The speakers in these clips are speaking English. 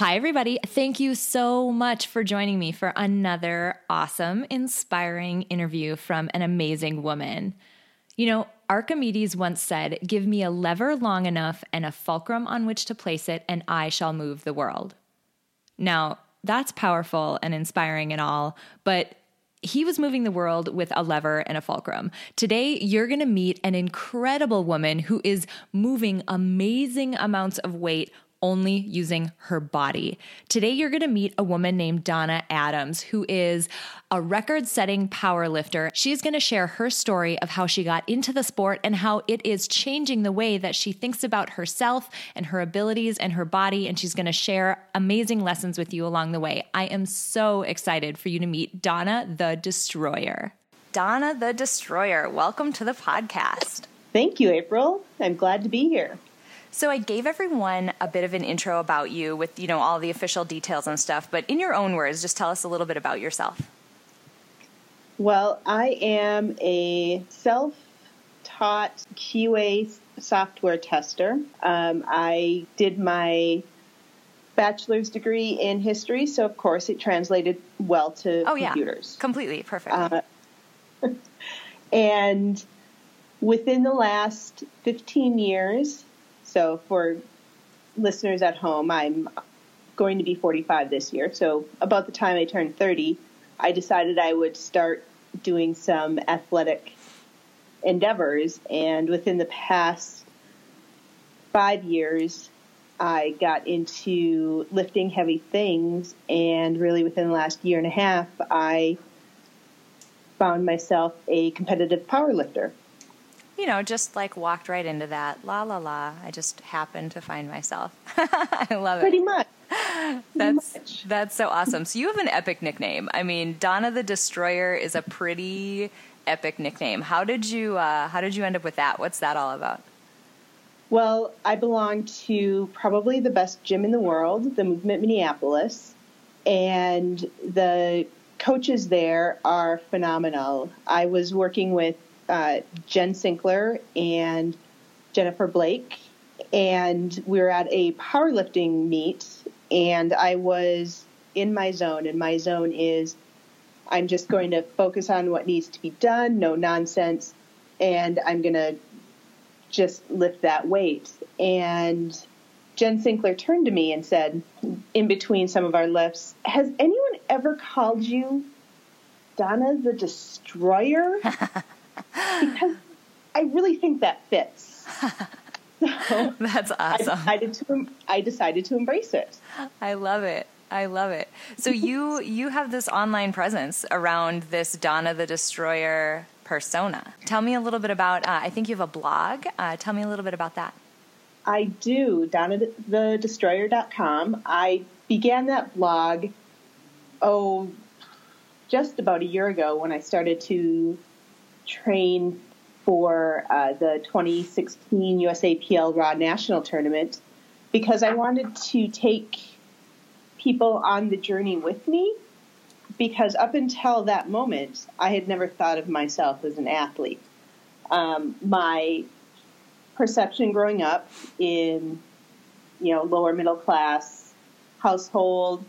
Hi, everybody. Thank you so much for joining me for another awesome, inspiring interview from an amazing woman. You know, Archimedes once said, Give me a lever long enough and a fulcrum on which to place it, and I shall move the world. Now, that's powerful and inspiring and all, but he was moving the world with a lever and a fulcrum. Today, you're going to meet an incredible woman who is moving amazing amounts of weight only using her body. Today, you're going to meet a woman named Donna Adams, who is a record setting power lifter. She's going to share her story of how she got into the sport and how it is changing the way that she thinks about herself and her abilities and her body. And she's going to share amazing lessons with you along the way. I am so excited for you to meet Donna the Destroyer. Donna the Destroyer, welcome to the podcast. Thank you, April. I'm glad to be here. So I gave everyone a bit of an intro about you with, you know, all the official details and stuff, but in your own words, just tell us a little bit about yourself. Well, I am a self-taught QA software tester. Um, I did my bachelor's degree in history, so of course it translated well to oh, computers. Yeah. Completely perfect. Uh, and within the last 15 years, so for listeners at home, I'm going to be 45 this year. So about the time I turned 30, I decided I would start doing some athletic endeavors. And within the past five years, I got into lifting heavy things. And really within the last year and a half, I found myself a competitive power lifter you know, just like walked right into that. La la la. I just happened to find myself. I love it. Pretty much. that's much. that's so awesome. So you have an epic nickname. I mean, Donna the Destroyer is a pretty epic nickname. How did you uh, how did you end up with that? What's that all about? Well, I belong to probably the best gym in the world, the Movement Minneapolis, and the coaches there are phenomenal. I was working with uh, Jen Sinkler and Jennifer Blake, and we were at a powerlifting meet, and I was in my zone, and my zone is I'm just going to focus on what needs to be done, no nonsense, and I'm going to just lift that weight. And Jen Sinkler turned to me and said, in between some of our lifts, Has anyone ever called you Donna the Destroyer? because I really think that fits. So That's awesome. I decided to I decided to embrace it. I love it. I love it. So you you have this online presence around this Donna the Destroyer persona. Tell me a little bit about. Uh, I think you have a blog. Uh, tell me a little bit about that. I do. DonnaTheDestroyer.com. I began that blog. Oh, just about a year ago when I started to train for uh, the 2016 USAPL Raw National Tournament because I wanted to take people on the journey with me because up until that moment, I had never thought of myself as an athlete. Um, my perception growing up in, you know, lower middle class household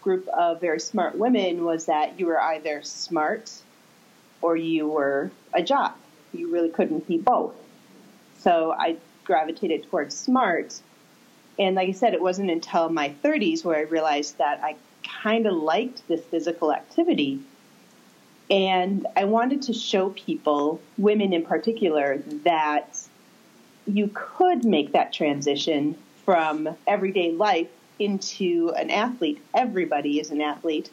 group of very smart women was that you were either smart or you were a jock. You really couldn't be both. So I gravitated towards smart. And like I said, it wasn't until my 30s where I realized that I kind of liked this physical activity. And I wanted to show people, women in particular, that you could make that transition from everyday life into an athlete. Everybody is an athlete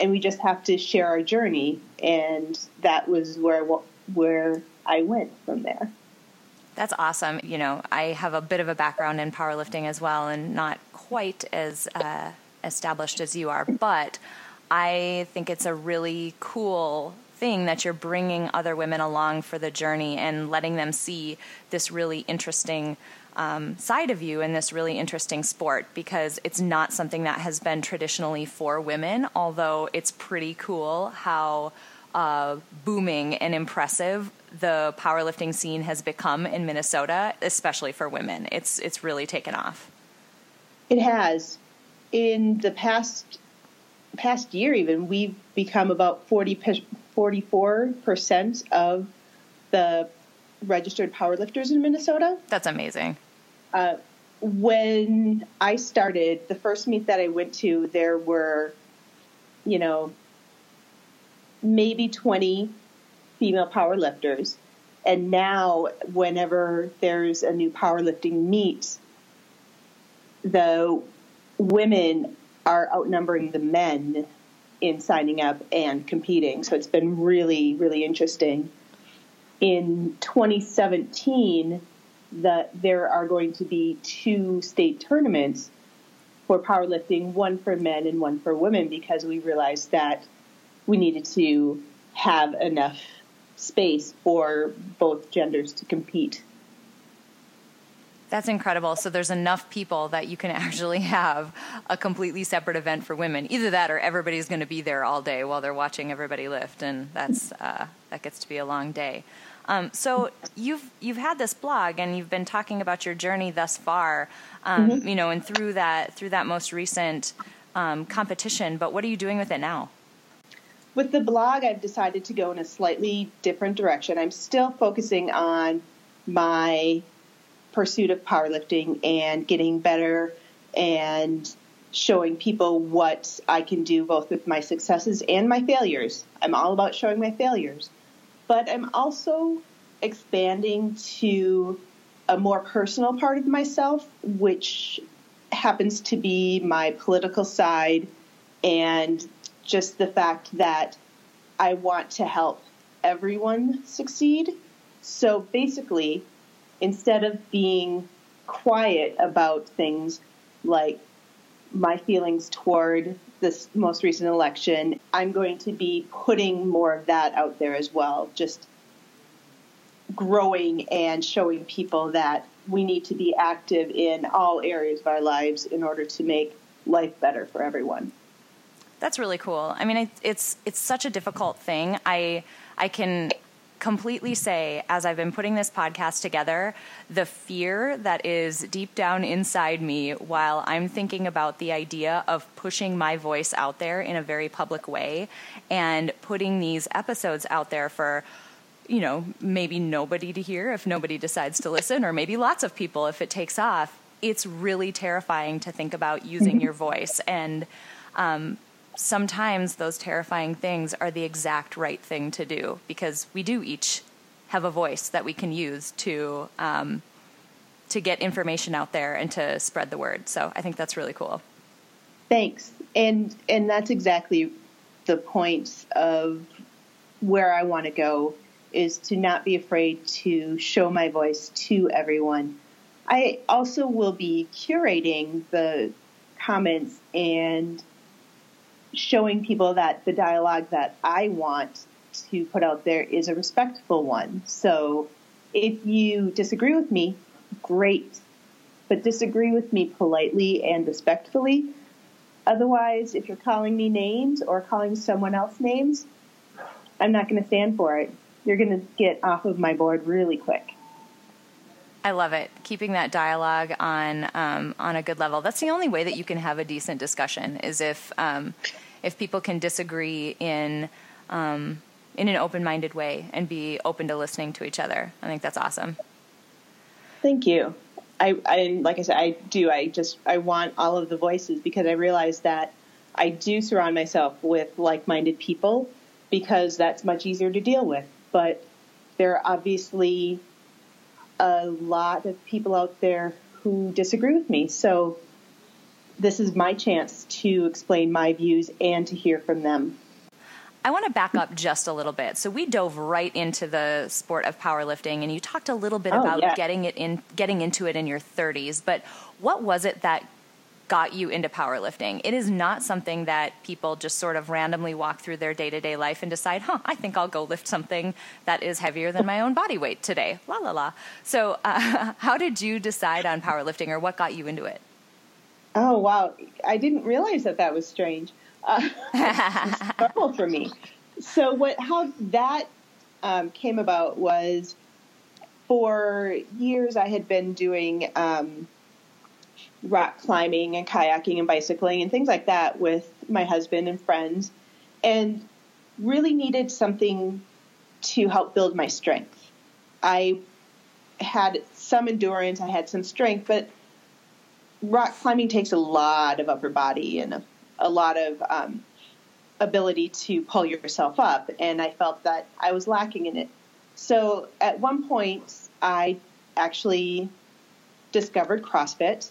and we just have to share our journey. And that was where where I went from there. That's awesome. You know, I have a bit of a background in powerlifting as well, and not quite as uh, established as you are, but I think it's a really cool thing that you're bringing other women along for the journey and letting them see this really interesting um, side of you in this really interesting sport because it's not something that has been traditionally for women, although it's pretty cool how uh, booming and impressive the powerlifting scene has become in Minnesota, especially for women. It's it's really taken off. It has. In the past past year, even we've become about 40, 44 percent of the registered powerlifters in Minnesota. That's amazing. When I started, the first meet that I went to, there were, you know, maybe 20 female powerlifters. And now, whenever there's a new powerlifting meet, the women are outnumbering the men in signing up and competing. So it's been really, really interesting. In 2017, that there are going to be two state tournaments for powerlifting, one for men and one for women, because we realized that we needed to have enough space for both genders to compete. That's incredible. So there's enough people that you can actually have a completely separate event for women. Either that, or everybody's going to be there all day while they're watching everybody lift, and that's uh, that gets to be a long day. Um, so you've you've had this blog and you've been talking about your journey thus far, um, mm-hmm. you know, and through that through that most recent um, competition. But what are you doing with it now? With the blog, I've decided to go in a slightly different direction. I'm still focusing on my pursuit of powerlifting and getting better and showing people what I can do both with my successes and my failures. I'm all about showing my failures but I'm also expanding to a more personal part of myself, which happens to be my political side and just the fact that I want to help everyone succeed. So basically, instead of being quiet about things like my feelings toward this most recent election, I'm going to be putting more of that out there as well, just growing and showing people that we need to be active in all areas of our lives in order to make life better for everyone. That's really cool. I mean, it's it's such a difficult thing. I I can completely say, as I've been putting this podcast together, the fear that is deep down inside me while I'm thinking about the idea of pushing my voice out there in a very public way and putting these episodes out there for you know, maybe nobody to hear if nobody decides to listen, or maybe lots of people if it takes off. It's really terrifying to think about using mm-hmm. your voice. And um, sometimes those terrifying things are the exact right thing to do because we do each have a voice that we can use to um, to get information out there and to spread the word. So I think that's really cool. Thanks, and and that's exactly the point of where I want to go is to not be afraid to show my voice to everyone. I also will be curating the comments and showing people that the dialogue that I want to put out there is a respectful one. So if you disagree with me, great, but disagree with me politely and respectfully. Otherwise, if you're calling me names or calling someone else names, I'm not going to stand for it. You're going to get off of my board really quick. I love it. Keeping that dialogue on um, on a good level. That's the only way that you can have a decent discussion. Is if um, if people can disagree in um, in an open minded way and be open to listening to each other. I think that's awesome. Thank you. I, I like I said, I do. I just I want all of the voices because I realize that I do surround myself with like minded people because that's much easier to deal with. But there are obviously a lot of people out there who disagree with me. So this is my chance to explain my views and to hear from them. I want to back up just a little bit. So we dove right into the sport of powerlifting, and you talked a little bit Oh, about yeah. getting it in, getting into it in your 30s. But what was it that got you into powerlifting? It is not something that people just sort of randomly walk through their day to day life and decide, "Huh, I think I'll go lift something that is heavier than my own body weight today." La la la. So, uh, how did you decide on powerlifting, or what got you into it? Oh wow! I didn't realize that that was strange. Uh, normal for me. So what? How that um, came about was for years I had been doing um, rock climbing and kayaking and bicycling and things like that with my husband and friends, and really needed something to help build my strength. I had some endurance, I had some strength, but rock climbing takes a lot of upper body and a, a lot of um, ability to pull yourself up, and I felt that I was lacking in it. So at one point, I actually discovered CrossFit.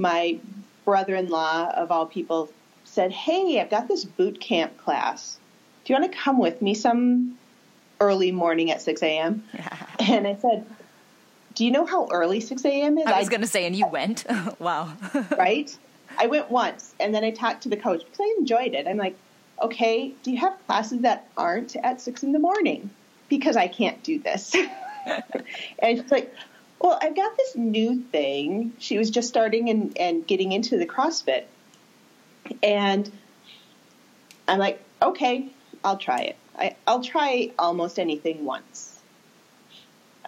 My brother-in-law, of all people, said, "Hey, I've got this boot camp class. Do you want to come with me some early morning at 6 a.m.?" and I said, "Do you know how early 6 a.m. is?" I was going to say, and you went. wow. right? I went once and then I talked to the coach because I enjoyed it. I'm like, okay, do you have classes that aren't at six in the morning? Because I can't do this. and she's like, well, I've got this new thing. She was just starting and, and getting into the CrossFit. And I'm like, okay, I'll try it. I, I'll try almost anything once.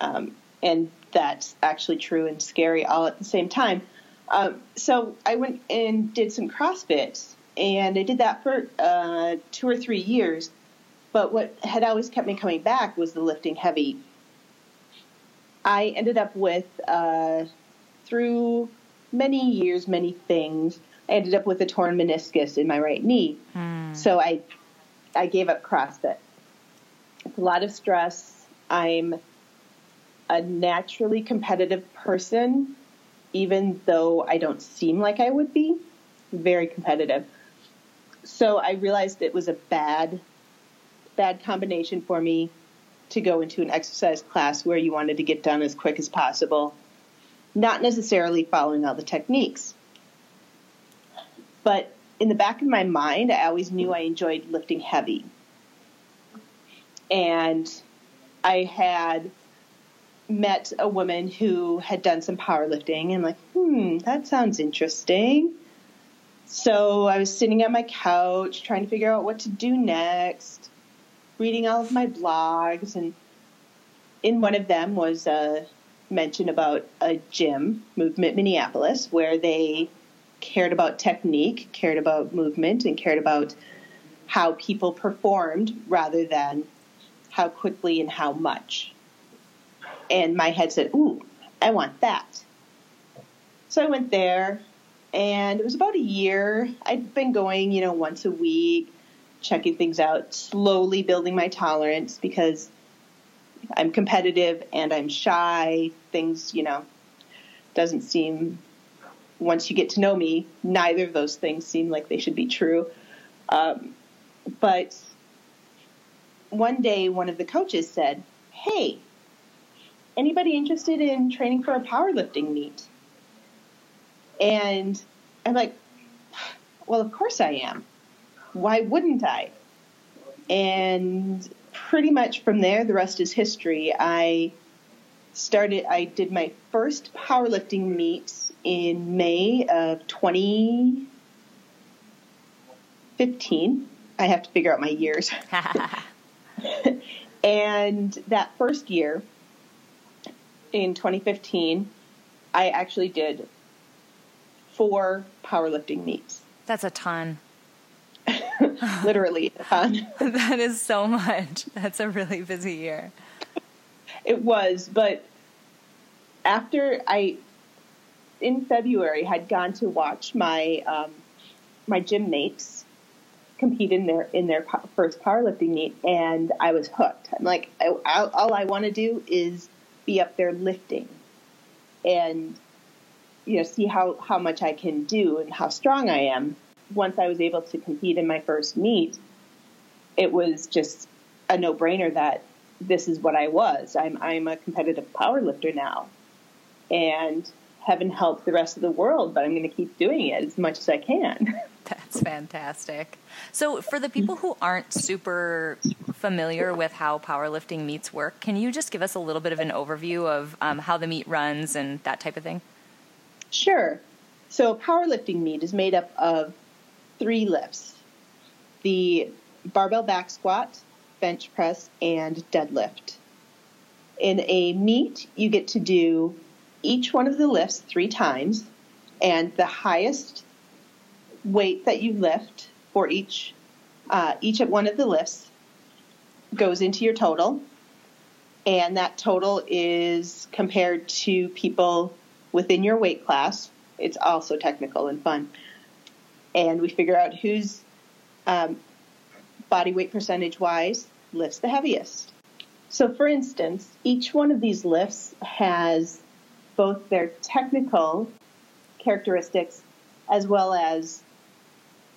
Um, and that's actually true and scary all at the same time. Um, so I went and did some CrossFit, and I did that for uh, two or three years. But what had always kept me coming back was the lifting heavy. I ended up with, uh, through many years, many things, I ended up with a torn meniscus in my right knee. So I, I gave up CrossFit. It's a lot of stress. I'm a naturally competitive person, even though I don't seem like I would be. Very competitive. So I realized it was a bad, bad combination for me to go into an exercise class where you wanted to get done as quick as possible, not necessarily following all the techniques. But in the back of my mind, I always knew I enjoyed lifting heavy. And I had met a woman who had done some powerlifting and like, hmm, that sounds interesting. So I was sitting on my couch trying to figure out what to do next, reading all of my blogs, and in one of them was a mention about a gym, Movement Minneapolis, where they cared about technique, cared about movement, and cared about how people performed rather than how quickly and how much. And my head said, Ooh, I want that. So I went there, and it was about a year. I'd been going, you know, once a week, checking things out, slowly building my tolerance because I'm competitive and I'm shy. Things, you know, doesn't seem, once you get to know me, neither of those things seem like they should be true. Um, but one day, one of the coaches said, Hey, anybody interested in training for a powerlifting meet? And I'm like, well, of course I am. Why wouldn't I? And pretty much from there, the rest is history. I started, I did my first powerlifting meet in May of 2015. I have to figure out my years. and that first year, in 2015, I actually did four powerlifting meets. That's a ton. Literally, That is so much. That's a really busy year. it was. But after I, in February, had gone to watch my um, my gym mates compete in their in their first powerlifting meet, and I was hooked. I'm like, I, I, all I want to do is be up there lifting, and you know, see how how much I can do and how strong I am. Once I was able to compete in my first meet, it was just a no brainer that this is what I was. I'm, I'm a competitive power lifter now. And heaven help the rest of the world, but I'm going to keep doing it as much as I can. That's fantastic. So, for the people who aren't super familiar with how powerlifting meets work, can you just give us a little bit of an overview of um, how the meet runs and that type of thing? Sure. So, powerlifting meet is made up of three lifts the barbell back squat, bench press, and deadlift. In a meet, you get to do each one of the lifts three times, and the highest weight that you lift for each uh, each one of the lifts goes into your total, and that total is compared to people within your weight class. It's also technical and fun, and we figure out who's um, body weight percentage wise lifts the heaviest. So, for instance, each one of these lifts has both their technical characteristics as well as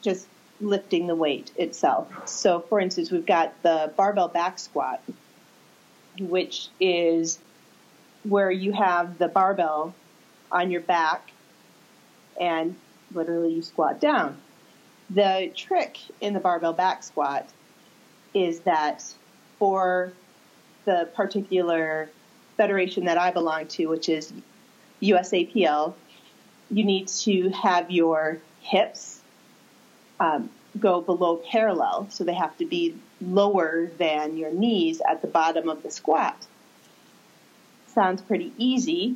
just lifting the weight itself. So, for instance, we've got the barbell back squat, which is where you have the barbell on your back and literally you squat down. The trick in the barbell back squat is that for the particular federation that I belong to, which is USAPL, you need to have your hips um, go below parallel. So they have to be lower than your knees at the bottom of the squat. Sounds pretty easy,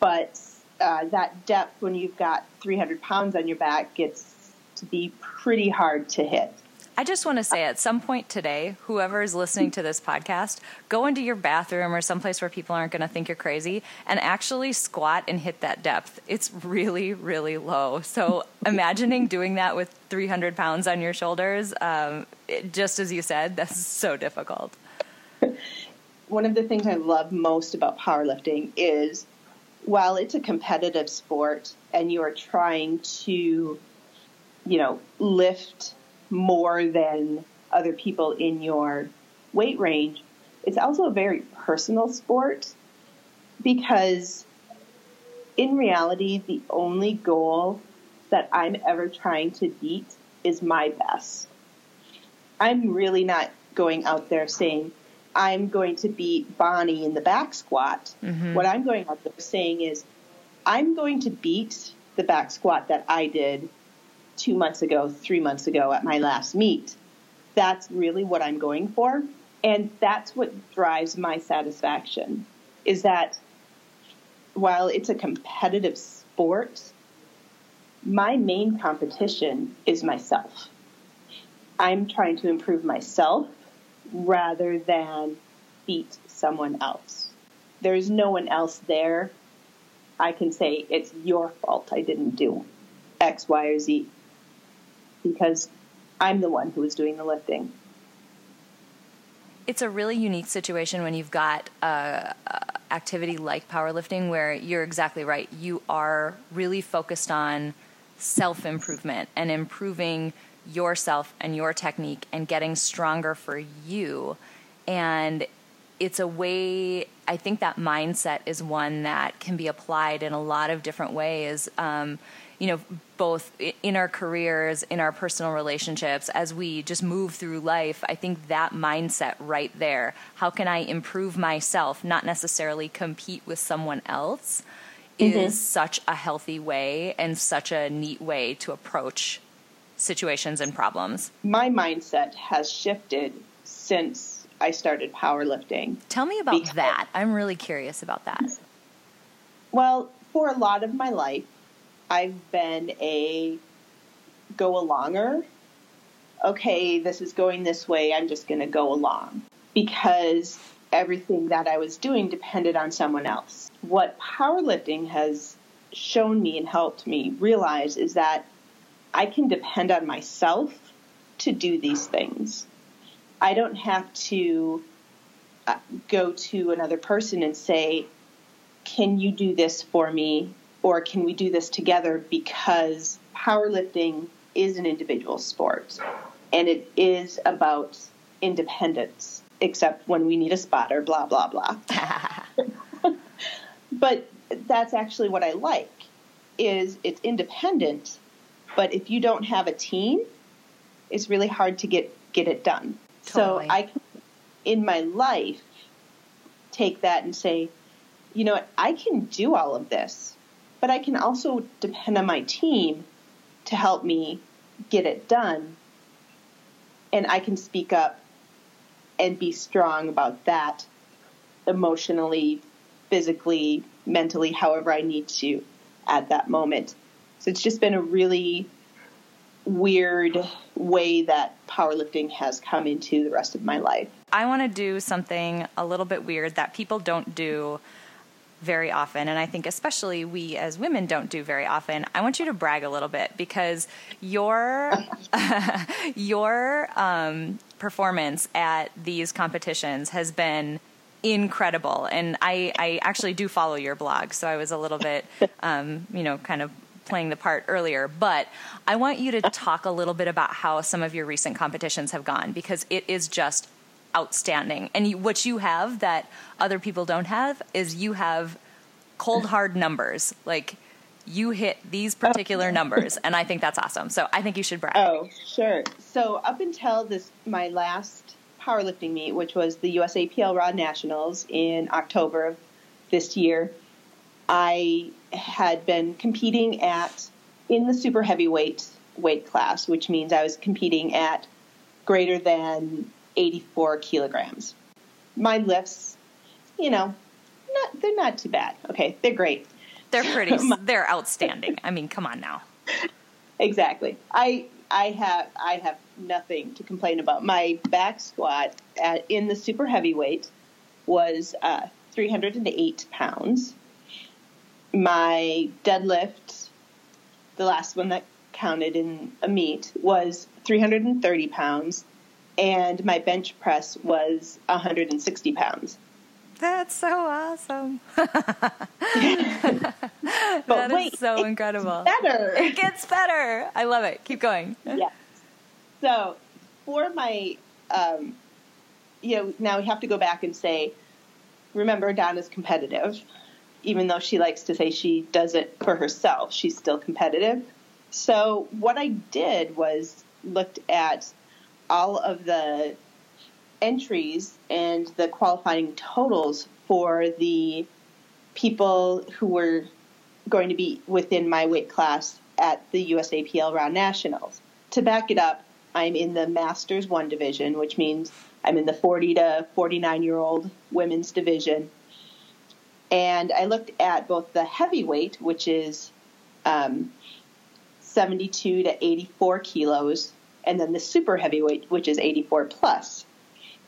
but uh, that depth when you've got 300 pounds on your back gets to be pretty hard to hit. I just want to say at some point today, whoever is listening to this podcast, go into your bathroom or someplace where people aren't going to think you're crazy and actually squat and hit that depth. It's really, really low. So imagining doing that with 300 pounds on your shoulders, um, it, just as you said, that's so difficult. One of the things I love most about powerlifting is while it's a competitive sport and you are trying to, you know, lift more than other people in your weight range, it's also a very personal sport because in reality, the only goal that I'm ever trying to beat is my best. I'm really not going out there saying, I'm going to beat Bonnie in the back squat. Mm-hmm. What I'm going out there saying is, I'm going to beat the back squat that I did two months ago, three months ago at my last meet. That's really what I'm going for. And that's what drives my satisfaction is that while it's a competitive sport, my main competition is myself. I'm trying to improve myself rather than beat someone else. There's no one else there. I can say it's your fault I didn't do X, Y, or Z because I'm the one who was doing the lifting. It's a really unique situation when you've got a activity like powerlifting where you're exactly right. You are really focused on self improvement and improving yourself and your technique and getting stronger for you. And it's a way, I think that mindset is one that can be applied in a lot of different ways. Um, you know, both in our careers, in our personal relationships, as we just move through life, I think that mindset right there, how can I improve myself, not necessarily compete with someone else, mm-hmm. is such a healthy way and such a neat way to approach situations and problems. My mindset has shifted since I started powerlifting. Tell me about that. I'm really curious about that. Well, for a lot of my life, I've been a go alonger. Okay, this is going this way. I'm just going to go along because everything that I was doing depended on someone else. What powerlifting has shown me and helped me realize is that I can depend on myself to do these things. I don't have to uh, go to another person and say, Can you do this for me? or can we do this together because powerlifting is an individual sport? and it is about independence, except when we need a spotter, blah, blah, blah. but that's actually what I like is it's independent, but if you don't have a team, it's really hard to get get it done. Totally. So I can, in my life, take that and say, you know what, I can do all of this, but I can also depend on my team to help me get it done. And I can speak up and be strong about that emotionally, physically, mentally, however I need to at that moment. So it's just been a really weird way that powerlifting has come into the rest of my life. I want to do something a little bit weird that people don't do very often, and I think especially we as women don't do very often. I want you to brag a little bit because your your um, performance at these competitions has been incredible, and I, I actually do follow your blog, so I was a little bit, um, you know, kind of playing the part earlier, but I want you to talk a little bit about how some of your recent competitions have gone because it is just outstanding. And you, what you have that other people don't have is you have cold hard numbers. Like you hit these particular numbers, and I think that's awesome. So I think you should brag. Oh, sure. So up until this, my last powerlifting meet, which was the USAPL Raw Nationals in October of this year, I had been competing at in the super heavyweight weight class, which means I was competing at greater than 84 kilograms. My lifts, you know, not, they're not too bad. Okay, they're great. They're pretty. they're outstanding. I mean, come on now. Exactly. I I have I have nothing to complain about. My back squat at, in the super heavyweight was uh, 308 pounds. My deadlift, the last one that counted in a meet, was 330 pounds, and my bench press was 160 pounds. That's so awesome. But That is wait, so it incredible. gets better. It gets better. I love it. Keep going. yes. So for my, um, you know, now we have to go back and say, remember, Donna's competitive. Even though she likes to say she does it for herself, she's still competitive. So what I did was looked at all of the entries and the qualifying totals for the people who were going to be within my weight class at the USAPL Raw Nationals. To back it up, I'm in the Masters 1 division, which means I'm in the 40 to 49 year old women's division. And I looked at both the heavyweight, which is um, 72 to 84 kilos, and then the super heavyweight, which is 84 plus.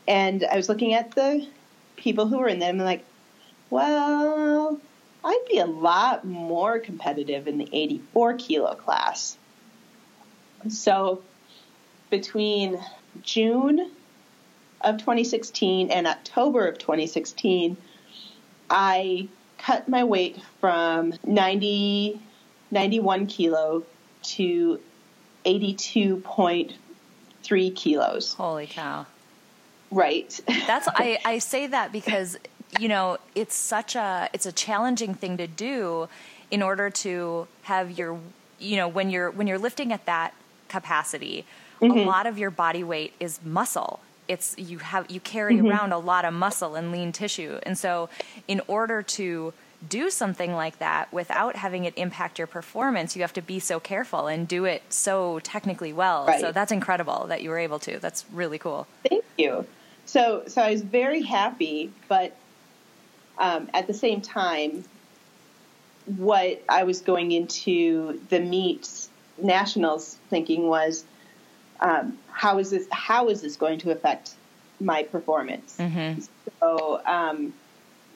And I was looking at the people who were in them, and like, well, I'd be a lot more competitive in the 84 kilo class. So between June of 2016 and October of 2016, I cut my weight from 90, 91 kilo to 82.3 kilos. Holy cow. Right. That's I, I say that because you know it's such a it's a challenging thing to do in order to have your you know when you're when you're lifting at that capacity a mm-hmm. lot of your body weight is muscle it's you have you carry around a lot of muscle and lean tissue. And so in order to do something like that without having it impact your performance you have to be so careful and do it so technically well. Right. so that's incredible that you were able to. That's really cool. Thank you. So, so I was very happy, but um, at the same time, what I was going into the meets nationals thinking was, um, how is this? How is this going to affect my performance? So um,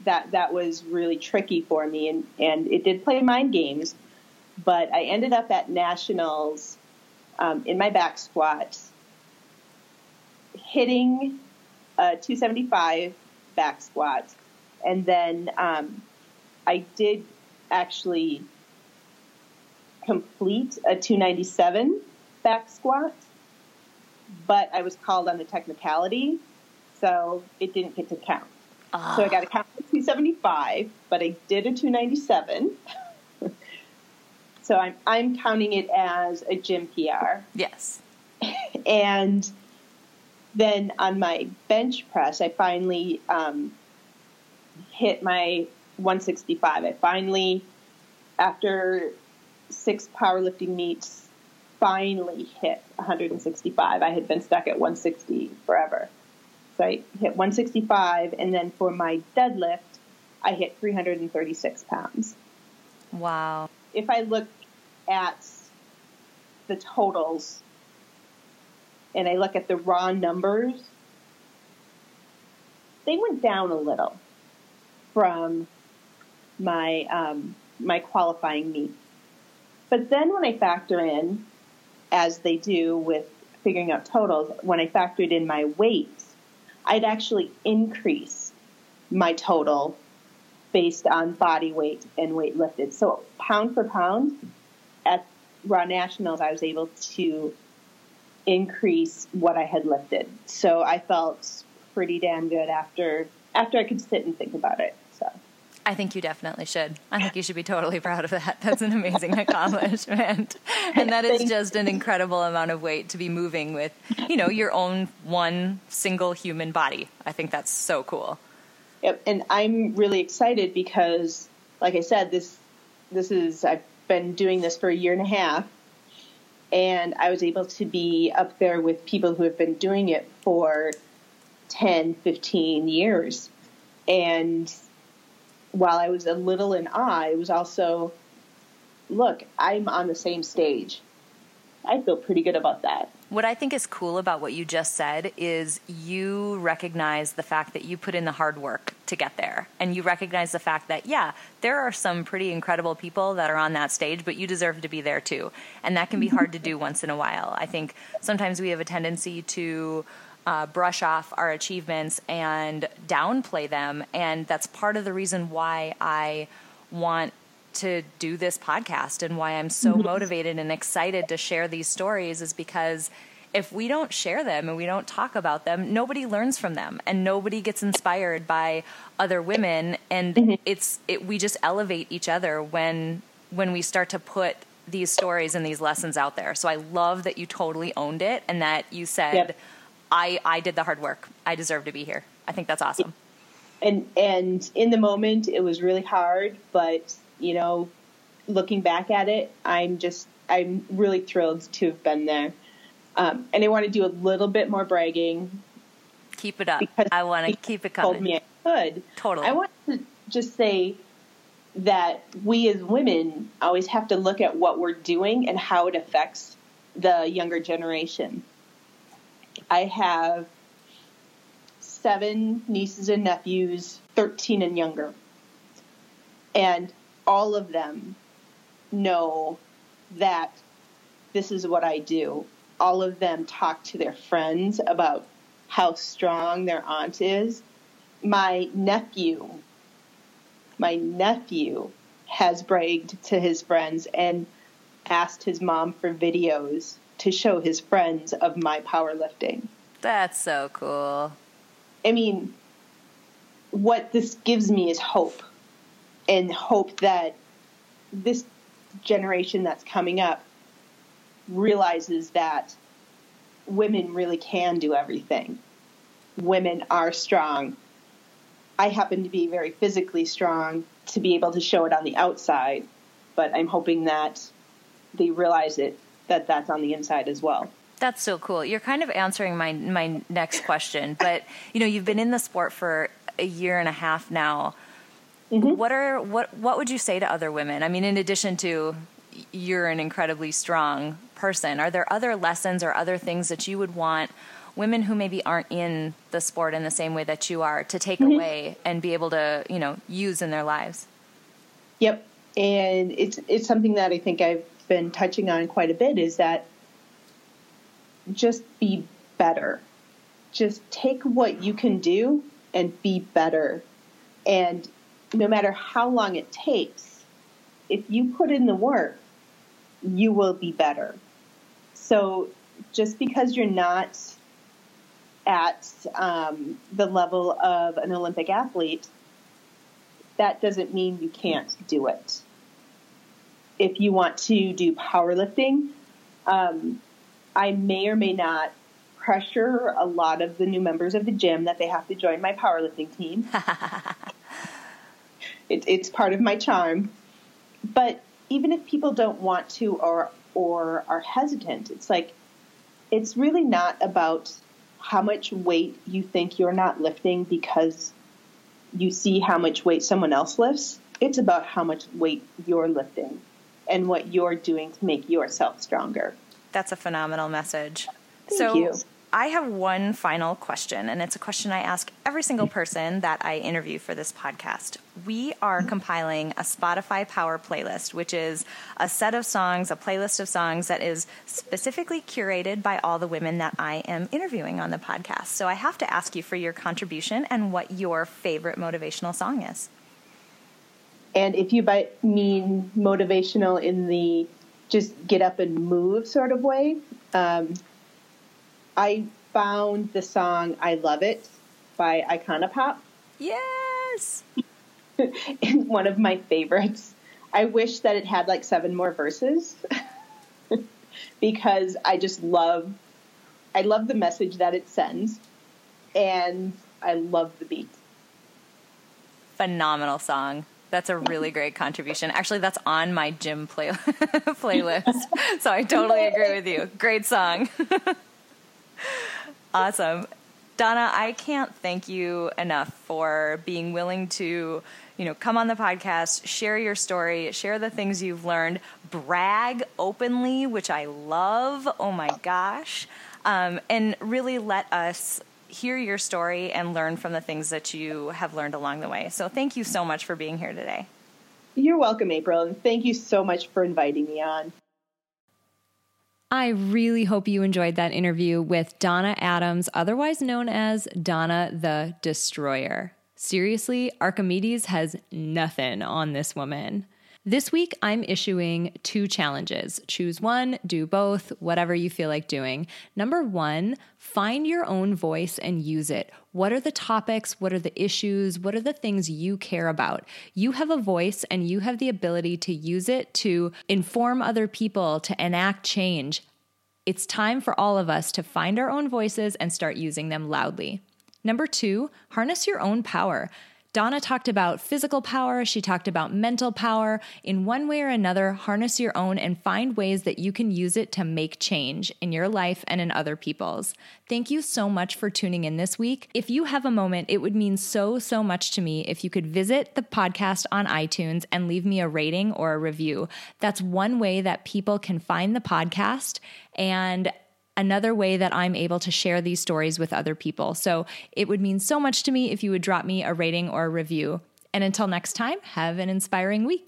that that was really tricky for me, and and it did play mind games. But I ended up at nationals um, in my back squat hitting a 275 back squat, and then um, I did actually complete a 297 back squat, but I was called on the technicality, so it didn't get to count. Uh. So I got a count of 275, but I did a 297. so I'm I'm counting it as a gym PR. Yes. and then on my bench press, I finally um, hit my 165. I finally, after six powerlifting meets, finally hit 165. I had been stuck at 160 forever. So I hit 165, and then for my deadlift, I hit 336 pounds. Wow. If I look at the totals and I look at the raw numbers, they went down a little from my um, my qualifying meet. But then when I factor in, as they do with figuring out totals, when I factored in my weight, I'd actually increase my total based on body weight and weight lifted. So pound for pound, at Raw Nationals, I was able to increase what I had lifted. So I felt pretty damn good after after I could sit and think about it. I think you definitely should. I think you should be totally proud of that. That's an amazing accomplishment. And that is just an incredible amount of weight to be moving with, you know, your own one single human body. I think that's so cool. Yep, and I'm really excited because like I said this this is I've been doing this for a year and a half and I was able to be up there with people who have been doing it for 10, 15 years. And while I was a little in awe, it was also, look, I'm on the same stage. I feel pretty good about that. What I think is cool about what you just said is you recognize the fact that you put in the hard work to get there. And you recognize the fact that, yeah, there are some pretty incredible people that are on that stage, but you deserve to be there too. And that can be hard to do once in a while. I think sometimes we have a tendency to. Uh, brush off our achievements and downplay them. And that's part of the reason why I want to do this podcast and why I'm so mm-hmm. motivated and excited to share these stories is because if we don't share them and we don't talk about them, nobody learns from them and nobody gets inspired by other women and mm-hmm. it's it, we just elevate each other when when we start to put these stories and these lessons out there. So I love that you totally owned it and that you said yep. I I did the hard work. I deserve to be here. I think that's awesome. And and in the moment it was really hard, but you know, looking back at it, I'm just, I'm really thrilled to have been there. Um, and I want to do a little bit more bragging. Keep it up. I want to keep it coming. Told me I could. Totally. I want to just say that we as women always have to look at what we're doing and how it affects the younger generation. I have seven nieces and nephews, 13 and younger. And all of them know that this is what I do. All of them talk to their friends about how strong their aunt is. My nephew, my nephew has bragged to his friends and asked his mom for videos to show his friends of my powerlifting. That's so cool. I mean, what this gives me is hope and hope that this generation that's coming up realizes that women really can do everything. Women are strong. I happen to be very physically strong to be able to show it on the outside, but I'm hoping that they realize it that that's on the inside as well. That's so cool. You're kind of answering my my next question, but you know, you've been in the sport for a year and a half now. Mm-hmm. What are what what would you say to other women? I mean, in addition to you're an incredibly strong person, are there other lessons or other things that you would want women who maybe aren't in the sport in the same way that you are to take mm-hmm. away and be able to, you know, use in their lives? Yep. And it's it's something that I think I've been touching on quite a bit is that just be better. Just take what you can do and be better. And no matter how long it takes, if you put in the work, you will be better. So just because you're not at um, the level of an Olympic athlete, that doesn't mean you can't do it. If you want to do powerlifting, um, I may or may not pressure a lot of the new members of the gym that they have to join my powerlifting team. it, it's part of my charm. But even if people don't want to or or are hesitant, it's like it's really not about how much weight you think you're not lifting because you see how much weight someone else lifts. It's about how much weight you're lifting and what you're doing to make yourself stronger. That's a phenomenal message. Thank so you. I have one final question, and it's a question I ask every single person that I interview for this podcast. We are compiling a Spotify Power playlist, which is a set of songs, a playlist of songs that is specifically curated by all the women that I am interviewing on the podcast. So I have to ask you for your contribution and what your favorite motivational song is. And if you by, mean motivational in the just get up and move sort of way, um, I found the song I Love It by Icona Pop. Yes! it's one of my favorites. I wish that it had like seven more verses because I just love I love the message that it sends and I love the beat. Phenomenal song. That's a really great contribution. Actually, that's on my gym play- playlist. So I totally agree with you. Great song. awesome. Donna, I can't thank you enough for being willing to, you know, come on the podcast, share your story, share the things you've learned, brag openly, which I love. Oh my gosh. Um, and really let us hear your story and learn from the things that you have learned along the way. So thank you so much for being here today. You're welcome, April, and thank you so much for inviting me on. I really hope you enjoyed that interview with Donna Adams, otherwise known as Donna the Destroyer. Seriously, Archimedes has nothing on this woman. This week, I'm issuing two challenges. Choose one, do both, whatever you feel like doing. Number one, find your own voice and use it. What are the topics? What are the issues? What are the things you care about? You have a voice and you have the ability to use it to inform other people, to enact change. It's time for all of us to find our own voices and start using them loudly. Number two, harness your own power. Donna talked about physical power. She talked about mental power. In one way or another, harness your own and find ways that you can use it to make change in your life and in other people's. Thank you so much for tuning in this week. If you have a moment, it would mean so, so much to me if you could visit the podcast on iTunes and leave me a rating or a review. That's one way that people can find the podcast and another way that I'm able to share these stories with other people. So it would mean so much to me if you would drop me a rating or a review. And until next time, have an inspiring week.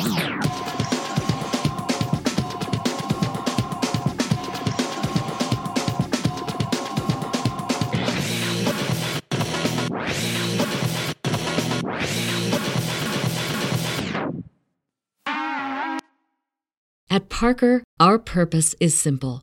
At Parker, our purpose is simple.